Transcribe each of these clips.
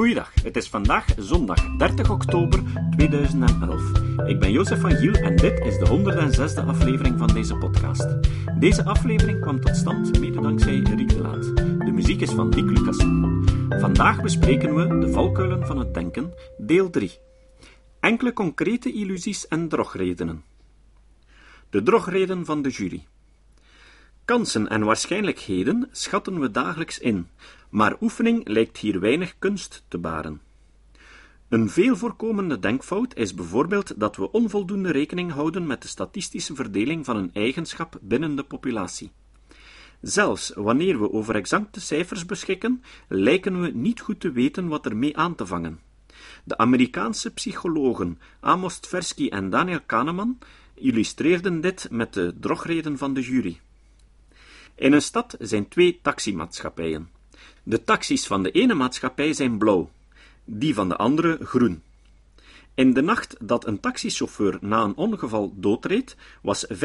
Goeiedag, het is vandaag zondag 30 oktober 2011. Ik ben Jozef van Giel en dit is de 106e aflevering van deze podcast. Deze aflevering kwam tot stand mede dankzij Riek de Laat. De muziek is van Dick Lucas. Vandaag bespreken we de valkuilen van het denken, deel 3. Enkele concrete illusies en drogredenen. De drogreden van de jury. Kansen en waarschijnlijkheden schatten we dagelijks in, maar oefening lijkt hier weinig kunst te baren. Een veel voorkomende denkfout is bijvoorbeeld dat we onvoldoende rekening houden met de statistische verdeling van een eigenschap binnen de populatie. Zelfs wanneer we over exacte cijfers beschikken, lijken we niet goed te weten wat er mee aan te vangen. De Amerikaanse psychologen Amos Tversky en Daniel Kahneman illustreerden dit met de drogreden van de jury. In een stad zijn twee taximaatschappijen. De taxis van de ene maatschappij zijn blauw, die van de andere groen. In de nacht dat een taxichauffeur na een ongeval doodreed, was 85%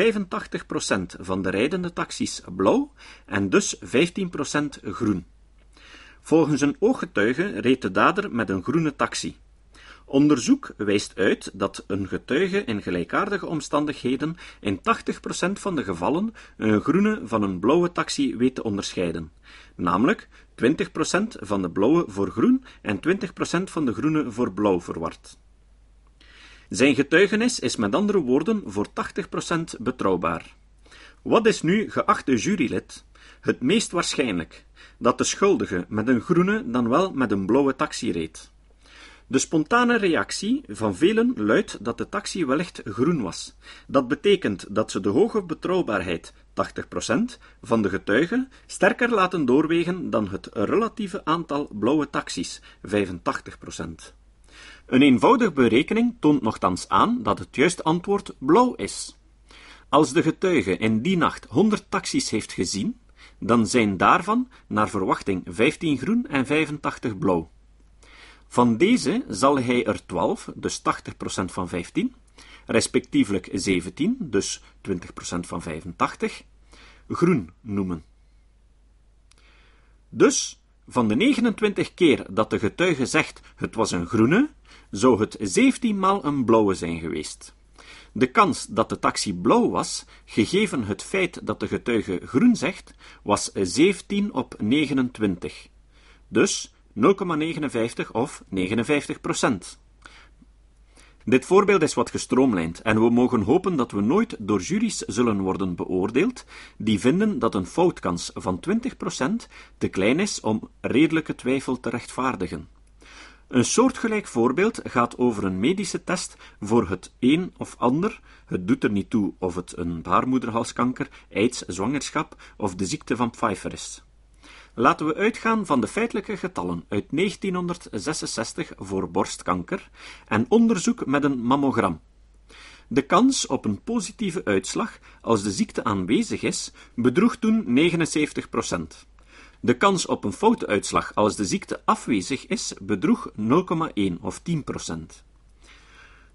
van de rijdende taxis blauw en dus 15% groen. Volgens een ooggetuige reed de dader met een groene taxi. Onderzoek wijst uit dat een getuige in gelijkaardige omstandigheden in 80% van de gevallen een groene van een blauwe taxi weet te onderscheiden, namelijk 20% van de blauwe voor groen en 20% van de groene voor blauw verward. Zijn getuigenis is met andere woorden voor 80% betrouwbaar. Wat is nu, geachte jurylid, het meest waarschijnlijk? Dat de schuldige met een groene dan wel met een blauwe taxi reed. De spontane reactie van velen luidt dat de taxi wellicht groen was. Dat betekent dat ze de hoge betrouwbaarheid 80% van de getuigen sterker laten doorwegen dan het relatieve aantal blauwe taxis 85%. Een eenvoudige berekening toont nogthans aan dat het juiste antwoord blauw is. Als de getuige in die nacht 100 taxis heeft gezien, dan zijn daarvan naar verwachting 15 groen en 85 blauw. Van deze zal hij er 12, dus 80% van 15, respectievelijk 17, dus 20% van 85, groen noemen. Dus, van de 29 keer dat de getuige zegt het was een groene, zou het 17 maal een blauwe zijn geweest. De kans dat de taxi blauw was, gegeven het feit dat de getuige groen zegt, was 17 op 29. Dus 0,59 of 59 procent. Dit voorbeeld is wat gestroomlijnd en we mogen hopen dat we nooit door juries zullen worden beoordeeld die vinden dat een foutkans van 20% te klein is om redelijke twijfel te rechtvaardigen. Een soortgelijk voorbeeld gaat over een medische test voor het een of ander, het doet er niet toe of het een baarmoederhalskanker, aids, zwangerschap of de ziekte van Pfeiffer is. Laten we uitgaan van de feitelijke getallen uit 1966 voor borstkanker en onderzoek met een mammogram. De kans op een positieve uitslag als de ziekte aanwezig is, bedroeg toen 79%. De kans op een foute uitslag als de ziekte afwezig is, bedroeg 0,1 of 10%.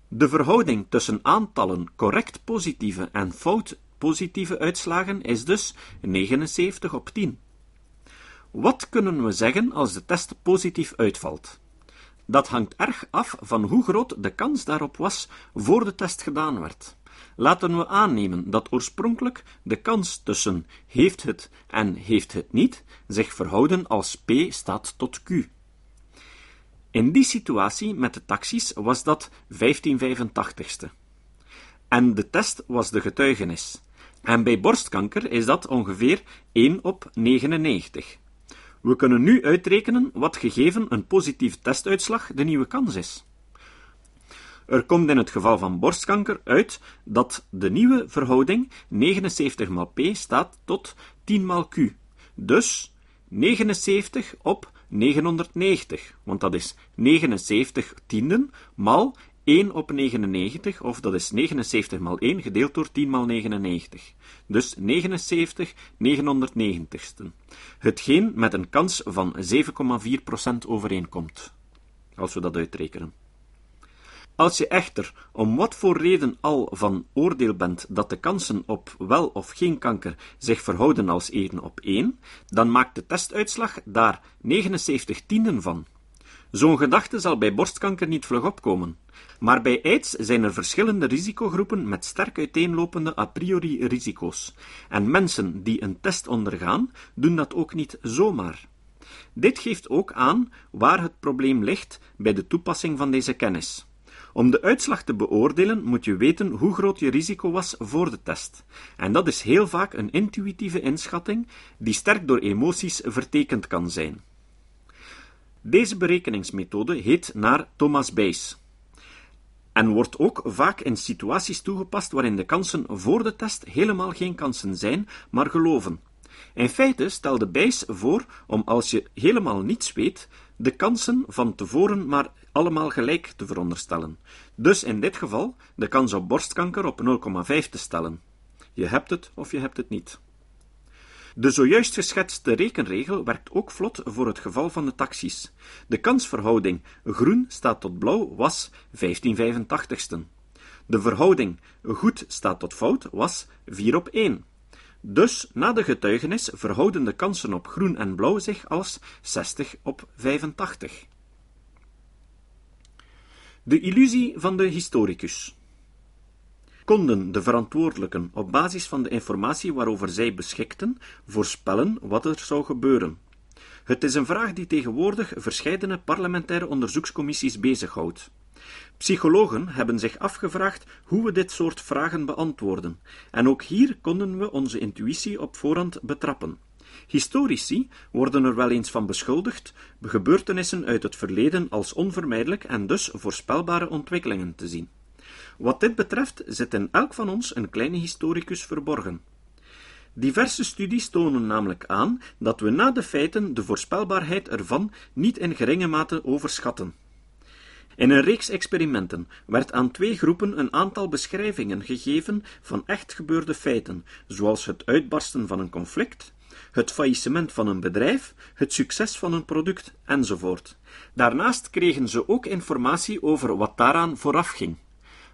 De verhouding tussen aantallen correct positieve en fout positieve uitslagen is dus 79 op 10. Wat kunnen we zeggen als de test positief uitvalt? Dat hangt erg af van hoe groot de kans daarop was voor de test gedaan werd. Laten we aannemen dat oorspronkelijk de kans tussen heeft het en heeft het niet zich verhouden als P staat tot Q. In die situatie met de taxis was dat 1585ste. En de test was de getuigenis. En bij borstkanker is dat ongeveer 1 op 99. We kunnen nu uitrekenen wat gegeven een positieve testuitslag de nieuwe kans is. Er komt in het geval van borstkanker uit dat de nieuwe verhouding 79 maal P staat tot 10 maal Q. Dus 79 op 990, want dat is 79 tienden maal 1 op 99, of dat is 79 maal 1 gedeeld door 10 maal 99. Dus 79 990ste. Hetgeen met een kans van 7,4% overeenkomt. Als we dat uitrekenen. Als je echter om wat voor reden al van oordeel bent dat de kansen op wel of geen kanker zich verhouden als 1 op 1, dan maakt de testuitslag daar 79 tienden van. Zo'n gedachte zal bij borstkanker niet vlug opkomen. Maar bij AIDS zijn er verschillende risicogroepen met sterk uiteenlopende a priori risico's. En mensen die een test ondergaan, doen dat ook niet zomaar. Dit geeft ook aan waar het probleem ligt bij de toepassing van deze kennis. Om de uitslag te beoordelen moet je weten hoe groot je risico was voor de test. En dat is heel vaak een intuïtieve inschatting die sterk door emoties vertekend kan zijn. Deze berekeningsmethode heet naar Thomas Bayes en wordt ook vaak in situaties toegepast waarin de kansen voor de test helemaal geen kansen zijn, maar geloven. In feite stelde Bayes voor om als je helemaal niets weet, de kansen van tevoren maar allemaal gelijk te veronderstellen. Dus in dit geval de kans op borstkanker op 0,5 te stellen. Je hebt het of je hebt het niet. De zojuist geschetste rekenregel werkt ook vlot voor het geval van de taxis. De kansverhouding groen staat tot blauw was 1585ste. De verhouding goed staat tot fout was 4 op 1. Dus na de getuigenis verhouden de kansen op groen en blauw zich als 60 op 85. De illusie van de historicus. Konden de verantwoordelijken op basis van de informatie waarover zij beschikten voorspellen wat er zou gebeuren? Het is een vraag die tegenwoordig verscheidene parlementaire onderzoekscommissies bezighoudt. Psychologen hebben zich afgevraagd hoe we dit soort vragen beantwoorden, en ook hier konden we onze intuïtie op voorhand betrappen. Historici worden er wel eens van beschuldigd gebeurtenissen uit het verleden als onvermijdelijk en dus voorspelbare ontwikkelingen te zien. Wat dit betreft zit in elk van ons een kleine historicus verborgen. Diverse studies tonen namelijk aan dat we na de feiten de voorspelbaarheid ervan niet in geringe mate overschatten. In een reeks experimenten werd aan twee groepen een aantal beschrijvingen gegeven van echt gebeurde feiten, zoals het uitbarsten van een conflict, het faillissement van een bedrijf, het succes van een product enzovoort. Daarnaast kregen ze ook informatie over wat daaraan voorafging.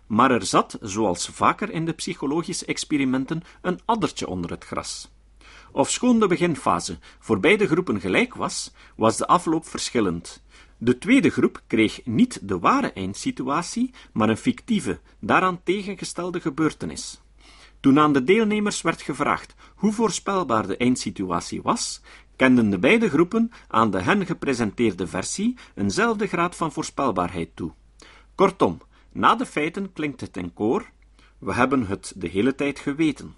Maar er zat, zoals vaker in de psychologische experimenten, een addertje onder het gras. Ofschoon de beginfase voor beide groepen gelijk was, was de afloop verschillend. De tweede groep kreeg niet de ware eindsituatie, maar een fictieve, daaraan tegengestelde gebeurtenis. Toen aan de deelnemers werd gevraagd hoe voorspelbaar de eindsituatie was, kenden de beide groepen aan de hen gepresenteerde versie eenzelfde graad van voorspelbaarheid toe. Kortom, na de feiten klinkt het in koor: we hebben het de hele tijd geweten.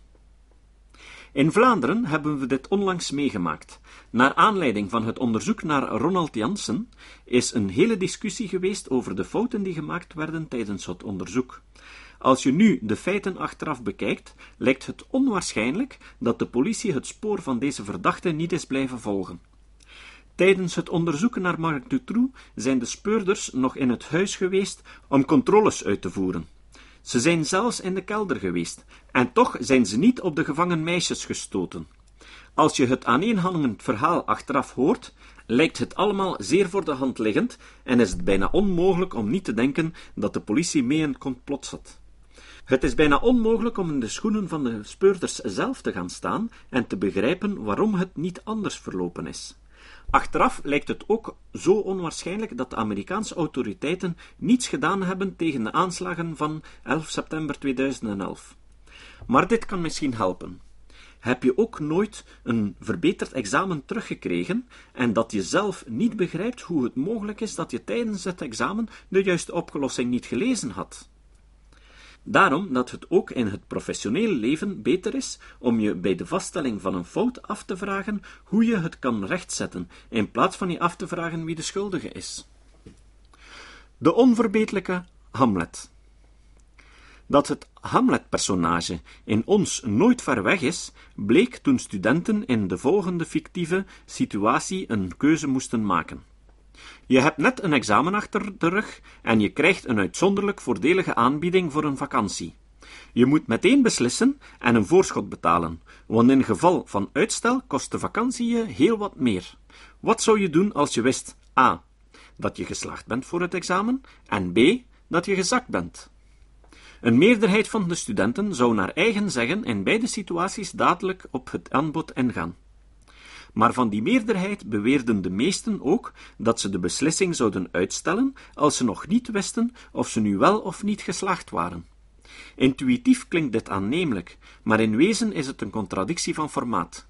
In Vlaanderen hebben we dit onlangs meegemaakt. Naar aanleiding van het onderzoek naar Ronald Jansen is een hele discussie geweest over de fouten die gemaakt werden tijdens het onderzoek. Als je nu de feiten achteraf bekijkt, lijkt het onwaarschijnlijk dat de politie het spoor van deze verdachte niet is blijven volgen. Tijdens het onderzoeken naar Marc Dutroux zijn de speurders nog in het huis geweest om controles uit te voeren. Ze zijn zelfs in de kelder geweest, en toch zijn ze niet op de gevangen meisjes gestoten. Als je het aaneenhangend verhaal achteraf hoort, lijkt het allemaal zeer voor de hand liggend en is het bijna onmogelijk om niet te denken dat de politie mee in complot zat. Het is bijna onmogelijk om in de schoenen van de speurders zelf te gaan staan en te begrijpen waarom het niet anders verlopen is. Achteraf lijkt het ook zo onwaarschijnlijk dat de Amerikaanse autoriteiten niets gedaan hebben tegen de aanslagen van 11 september 2011. Maar dit kan misschien helpen. Heb je ook nooit een verbeterd examen teruggekregen en dat je zelf niet begrijpt hoe het mogelijk is dat je tijdens het examen de juiste oplossing niet gelezen had? Daarom dat het ook in het professionele leven beter is om je bij de vaststelling van een fout af te vragen hoe je het kan rechtzetten, in plaats van je af te vragen wie de schuldige is. De onverbeterlijke Hamlet. Dat het Hamlet-personage in ons nooit ver weg is, bleek toen studenten in de volgende fictieve situatie een keuze moesten maken. Je hebt net een examen achter de rug en je krijgt een uitzonderlijk voordelige aanbieding voor een vakantie. Je moet meteen beslissen en een voorschot betalen, want in geval van uitstel kost de vakantie je heel wat meer. Wat zou je doen als je wist a. dat je geslaagd bent voor het examen en b. dat je gezakt bent? Een meerderheid van de studenten zou naar eigen zeggen in beide situaties dadelijk op het aanbod ingaan. Maar van die meerderheid beweerden de meesten ook dat ze de beslissing zouden uitstellen als ze nog niet wisten of ze nu wel of niet geslaagd waren. Intuïtief klinkt dit aannemelijk, maar in wezen is het een contradictie van formaat.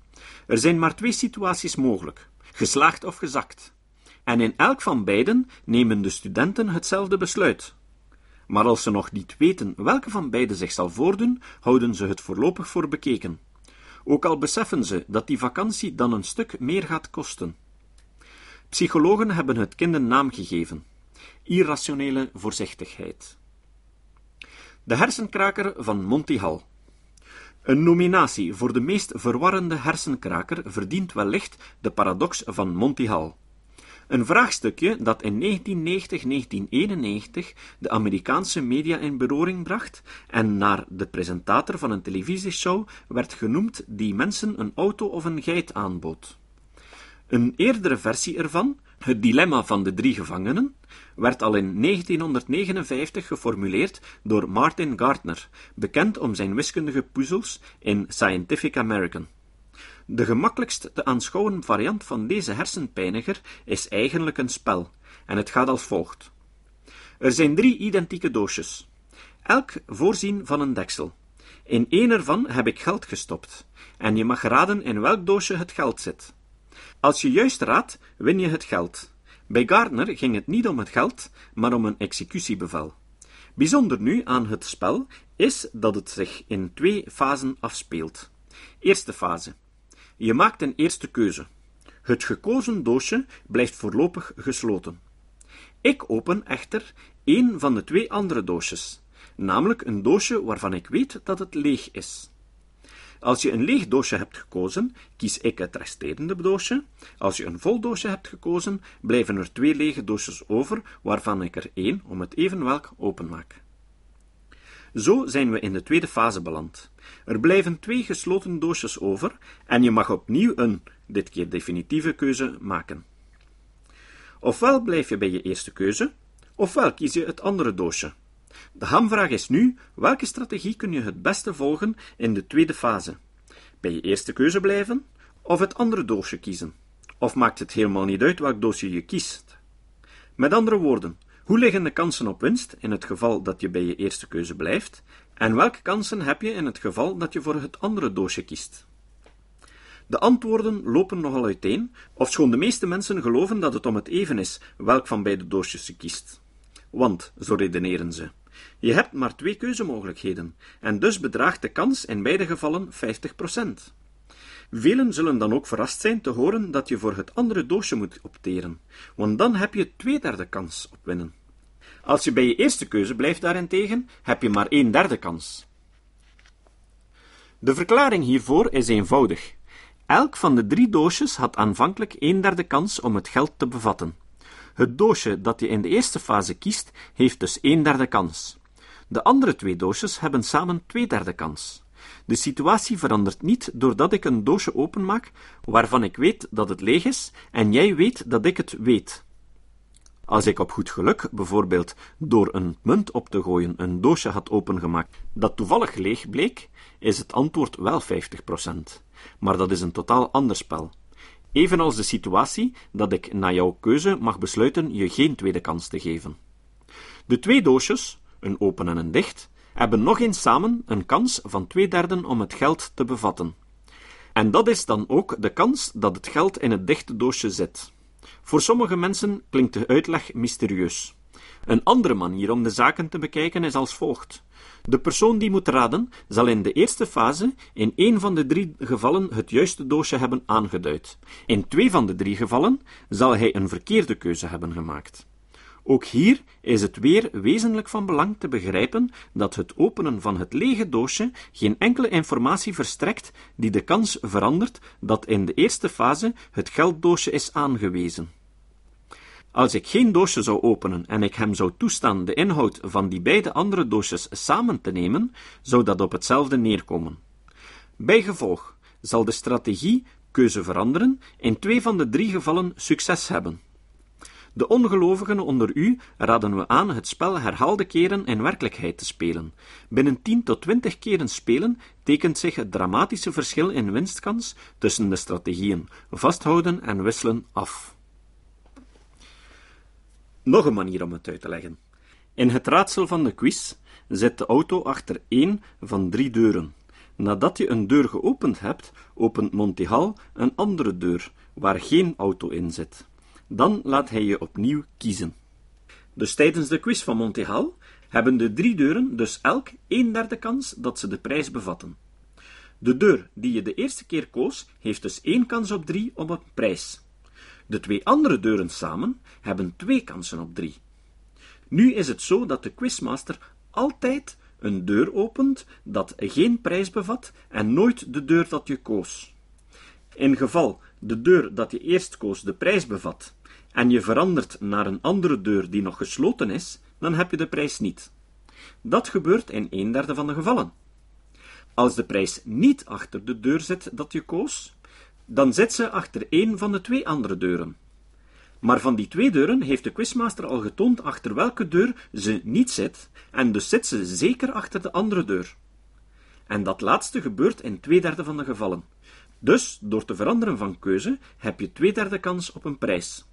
Er zijn maar twee situaties mogelijk: geslaagd of gezakt. En in elk van beiden nemen de studenten hetzelfde besluit. Maar als ze nog niet weten welke van beide zich zal voordoen, houden ze het voorlopig voor bekeken. Ook al beseffen ze dat die vakantie dan een stuk meer gaat kosten. Psychologen hebben het kind een naam gegeven: irrationele voorzichtigheid. De hersenkraker van Monty Hall. Een nominatie voor de meest verwarrende hersenkraker verdient wellicht de paradox van Monty Hall. Een vraagstukje dat in 1990-1991 de Amerikaanse media in beroering bracht en naar de presentator van een televisieshow werd genoemd die mensen een auto of een geit aanbood. Een eerdere versie ervan, het dilemma van de drie gevangenen, werd al in 1959 geformuleerd door Martin Gardner, bekend om zijn wiskundige puzzels in Scientific American. De gemakkelijkst te aanschouwen variant van deze hersenpijniger is eigenlijk een spel, en het gaat als volgt. Er zijn drie identieke doosjes, elk voorzien van een deksel. In één ervan heb ik geld gestopt, en je mag raden in welk doosje het geld zit. Als je juist raadt, win je het geld. Bij Gardner ging het niet om het geld, maar om een executiebevel. Bijzonder nu aan het spel is dat het zich in twee fasen afspeelt. Eerste fase. Je maakt een eerste keuze. Het gekozen doosje blijft voorlopig gesloten. Ik open echter één van de twee andere doosjes, namelijk een doosje waarvan ik weet dat het leeg is. Als je een leeg doosje hebt gekozen, kies ik het resterende doosje. Als je een vol doosje hebt gekozen, blijven er twee lege doosjes over, waarvan ik er één, om het even welk, openmaak. Zo zijn we in de tweede fase beland. Er blijven twee gesloten doosjes over en je mag opnieuw een, dit keer definitieve keuze maken. Ofwel blijf je bij je eerste keuze, ofwel kies je het andere doosje. De hamvraag is nu: welke strategie kun je het beste volgen in de tweede fase? Bij je eerste keuze blijven of het andere doosje kiezen? Of maakt het helemaal niet uit welk doosje je kiest? Met andere woorden, hoe liggen de kansen op winst in het geval dat je bij je eerste keuze blijft? En welke kansen heb je in het geval dat je voor het andere doosje kiest? De antwoorden lopen nogal uiteen, ofschoon de meeste mensen geloven dat het om het even is welk van beide doosjes je kiest. Want, zo redeneren ze, je hebt maar twee keuzemogelijkheden, en dus bedraagt de kans in beide gevallen 50%. Velen zullen dan ook verrast zijn te horen dat je voor het andere doosje moet opteren, want dan heb je twee derde kans op winnen. Als je bij je eerste keuze blijft daarentegen, heb je maar een derde kans. De verklaring hiervoor is eenvoudig. Elk van de drie doosjes had aanvankelijk een derde kans om het geld te bevatten. Het doosje dat je in de eerste fase kiest, heeft dus een derde kans. De andere twee doosjes hebben samen twee derde kans. De situatie verandert niet doordat ik een doosje openmaak waarvan ik weet dat het leeg is en jij weet dat ik het weet. Als ik op goed geluk, bijvoorbeeld door een munt op te gooien, een doosje had opengemaakt dat toevallig leeg bleek, is het antwoord wel 50%. Maar dat is een totaal ander spel. Evenals de situatie dat ik na jouw keuze mag besluiten je geen tweede kans te geven. De twee doosjes, een open en een dicht, hebben nog eens samen een kans van twee derden om het geld te bevatten. En dat is dan ook de kans dat het geld in het dichte doosje zit. Voor sommige mensen klinkt de uitleg mysterieus. Een andere manier om de zaken te bekijken is als volgt. De persoon die moet raden, zal in de eerste fase in één van de drie gevallen het juiste doosje hebben aangeduid. In twee van de drie gevallen zal hij een verkeerde keuze hebben gemaakt. Ook hier is het weer wezenlijk van belang te begrijpen dat het openen van het lege doosje geen enkele informatie verstrekt die de kans verandert dat in de eerste fase het gelddoosje is aangewezen. Als ik geen doosje zou openen en ik hem zou toestaan de inhoud van die beide andere doosjes samen te nemen, zou dat op hetzelfde neerkomen. Bijgevolg zal de strategie keuze veranderen in twee van de drie gevallen succes hebben. De ongelovigen onder u raden we aan het spel herhaalde keren in werkelijkheid te spelen. Binnen 10 tot 20 keren spelen tekent zich het dramatische verschil in winstkans tussen de strategieën vasthouden en wisselen af. Nog een manier om het uit te leggen. In het raadsel van de quiz zit de auto achter één van drie deuren. Nadat je een deur geopend hebt, opent Monty Hall een andere deur, waar geen auto in zit. Dan laat hij je opnieuw kiezen. Dus tijdens de quiz van Monty Hall hebben de drie deuren dus elk een derde kans dat ze de prijs bevatten. De deur die je de eerste keer koos, heeft dus één kans op drie op een prijs. De twee andere deuren samen hebben twee kansen op drie. Nu is het zo dat de quizmaster altijd een deur opent dat geen prijs bevat en nooit de deur dat je koos. In geval de deur dat je eerst koos de prijs bevat en je verandert naar een andere deur die nog gesloten is, dan heb je de prijs niet. Dat gebeurt in een derde van de gevallen. Als de prijs niet achter de deur zit dat je koos, dan zit ze achter één van de twee andere deuren. Maar van die twee deuren heeft de quizmaster al getoond achter welke deur ze niet zit, en dus zit ze zeker achter de andere deur. En dat laatste gebeurt in twee derde van de gevallen. Dus, door te veranderen van keuze, heb je twee derde kans op een prijs.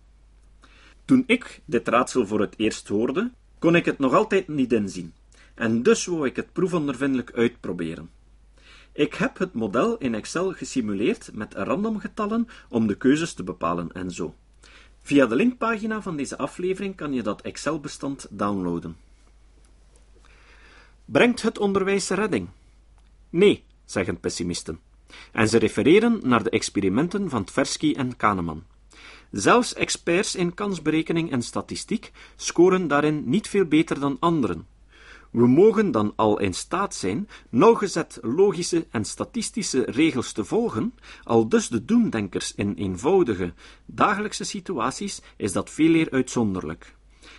Toen ik dit raadsel voor het eerst hoorde, kon ik het nog altijd niet inzien, en dus wou ik het proefondervindelijk uitproberen. Ik heb het model in Excel gesimuleerd met randomgetallen om de keuzes te bepalen en zo. Via de linkpagina van deze aflevering kan je dat Excel-bestand downloaden. Brengt het onderwijs redding? Nee, zeggen pessimisten. En ze refereren naar de experimenten van Tversky en Kahneman. Zelfs experts in kansberekening en statistiek scoren daarin niet veel beter dan anderen. We mogen dan al in staat zijn nauwgezet logische en statistische regels te volgen, al dus de doemdenkers in eenvoudige, dagelijkse situaties is dat veel eer uitzonderlijk.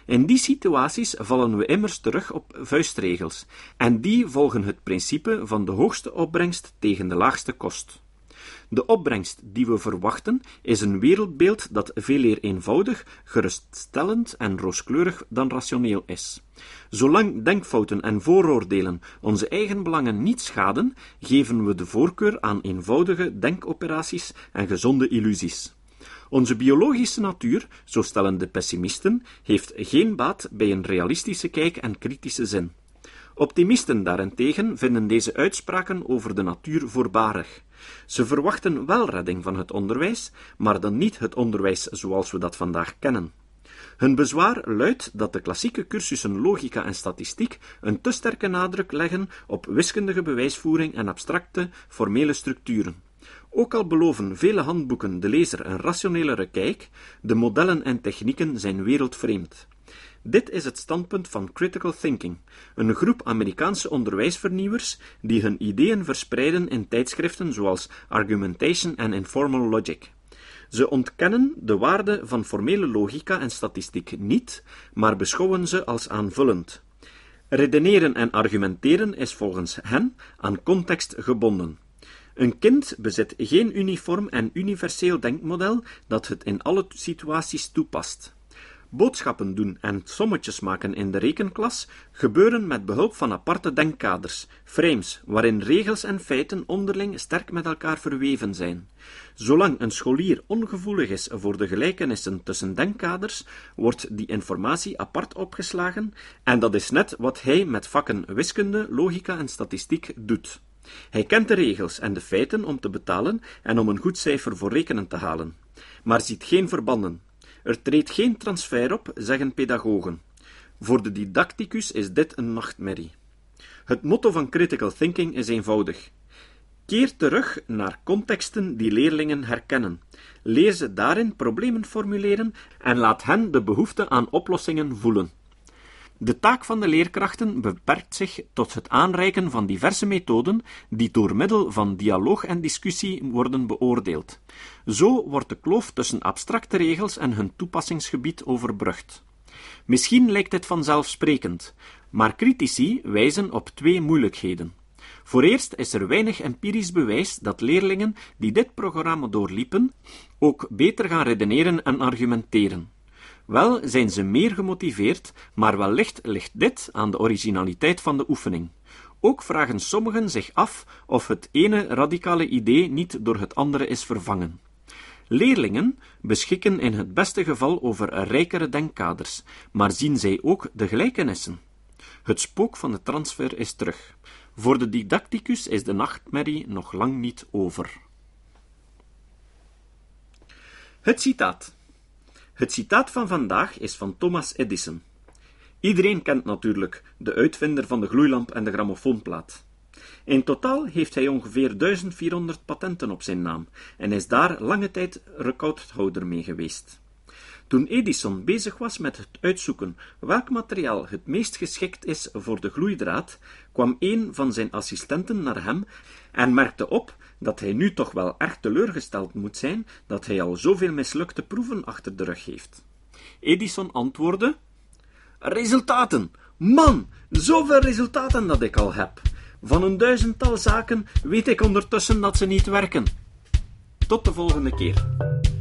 In die situaties vallen we immers terug op vuistregels, en die volgen het principe van de hoogste opbrengst tegen de laagste kost. De opbrengst die we verwachten is een wereldbeeld dat veel eer eenvoudig, geruststellend en rooskleurig dan rationeel is. Zolang denkfouten en vooroordelen onze eigen belangen niet schaden, geven we de voorkeur aan eenvoudige denkoperaties en gezonde illusies. Onze biologische natuur, zo stellen de pessimisten, heeft geen baat bij een realistische kijk en kritische zin. Optimisten daarentegen vinden deze uitspraken over de natuur voorbarig. Ze verwachten wel redding van het onderwijs, maar dan niet het onderwijs zoals we dat vandaag kennen. Hun bezwaar luidt dat de klassieke cursussen logica en statistiek een te sterke nadruk leggen op wiskundige bewijsvoering en abstracte, formele structuren. Ook al beloven vele handboeken de lezer een rationelere kijk, de modellen en technieken zijn wereldvreemd. Dit is het standpunt van Critical Thinking, een groep Amerikaanse onderwijsvernieuwers die hun ideeën verspreiden in tijdschriften zoals Argumentation en Informal Logic. Ze ontkennen de waarde van formele logica en statistiek niet, maar beschouwen ze als aanvullend. Redeneren en argumenteren is volgens hen aan context gebonden. Een kind bezit geen uniform en universeel denkmodel dat het in alle situaties toepast. Boodschappen doen en sommetjes maken in de rekenklas gebeuren met behulp van aparte denkkaders, frames, waarin regels en feiten onderling sterk met elkaar verweven zijn. Zolang een scholier ongevoelig is voor de gelijkenissen tussen denkkaders, wordt die informatie apart opgeslagen, en dat is net wat hij met vakken wiskunde, logica en statistiek doet. Hij kent de regels en de feiten om te betalen en om een goed cijfer voor rekenen te halen, maar ziet geen verbanden. Er treedt geen transfer op, zeggen pedagogen. Voor de didacticus is dit een nachtmerrie. Het motto van critical thinking is eenvoudig. Keer terug naar contexten die leerlingen herkennen. Leer ze daarin problemen formuleren en laat hen de behoefte aan oplossingen voelen. De taak van de leerkrachten beperkt zich tot het aanreiken van diverse methoden die door middel van dialoog en discussie worden beoordeeld. Zo wordt de kloof tussen abstracte regels en hun toepassingsgebied overbrugd. Misschien lijkt dit vanzelfsprekend, maar critici wijzen op twee moeilijkheden. Voor eerst is er weinig empirisch bewijs dat leerlingen die dit programma doorliepen ook beter gaan redeneren en argumenteren. Wel zijn ze meer gemotiveerd, maar wellicht ligt dit aan de originaliteit van de oefening. Ook vragen sommigen zich af of het ene radicale idee niet door het andere is vervangen. Leerlingen beschikken in het beste geval over rijkere denkkaders, maar zien zij ook de gelijkenissen? Het spook van de transfer is terug. Voor de didacticus is de nachtmerrie nog lang niet over. Het citaat. Het citaat van vandaag is van Thomas Edison. Iedereen kent natuurlijk de uitvinder van de gloeilamp en de grammofoonplaat. In totaal heeft hij ongeveer 1400 patenten op zijn naam en is daar lange tijd recordhouder mee geweest. Toen Edison bezig was met het uitzoeken welk materiaal het meest geschikt is voor de gloeidraad, kwam een van zijn assistenten naar hem en merkte op dat hij nu toch wel erg teleurgesteld moet zijn dat hij al zoveel mislukte proeven achter de rug heeft. Edison antwoordde: Resultaten! Man, zoveel resultaten dat ik al heb. Van een duizendtal zaken weet ik ondertussen dat ze niet werken. Tot de volgende keer.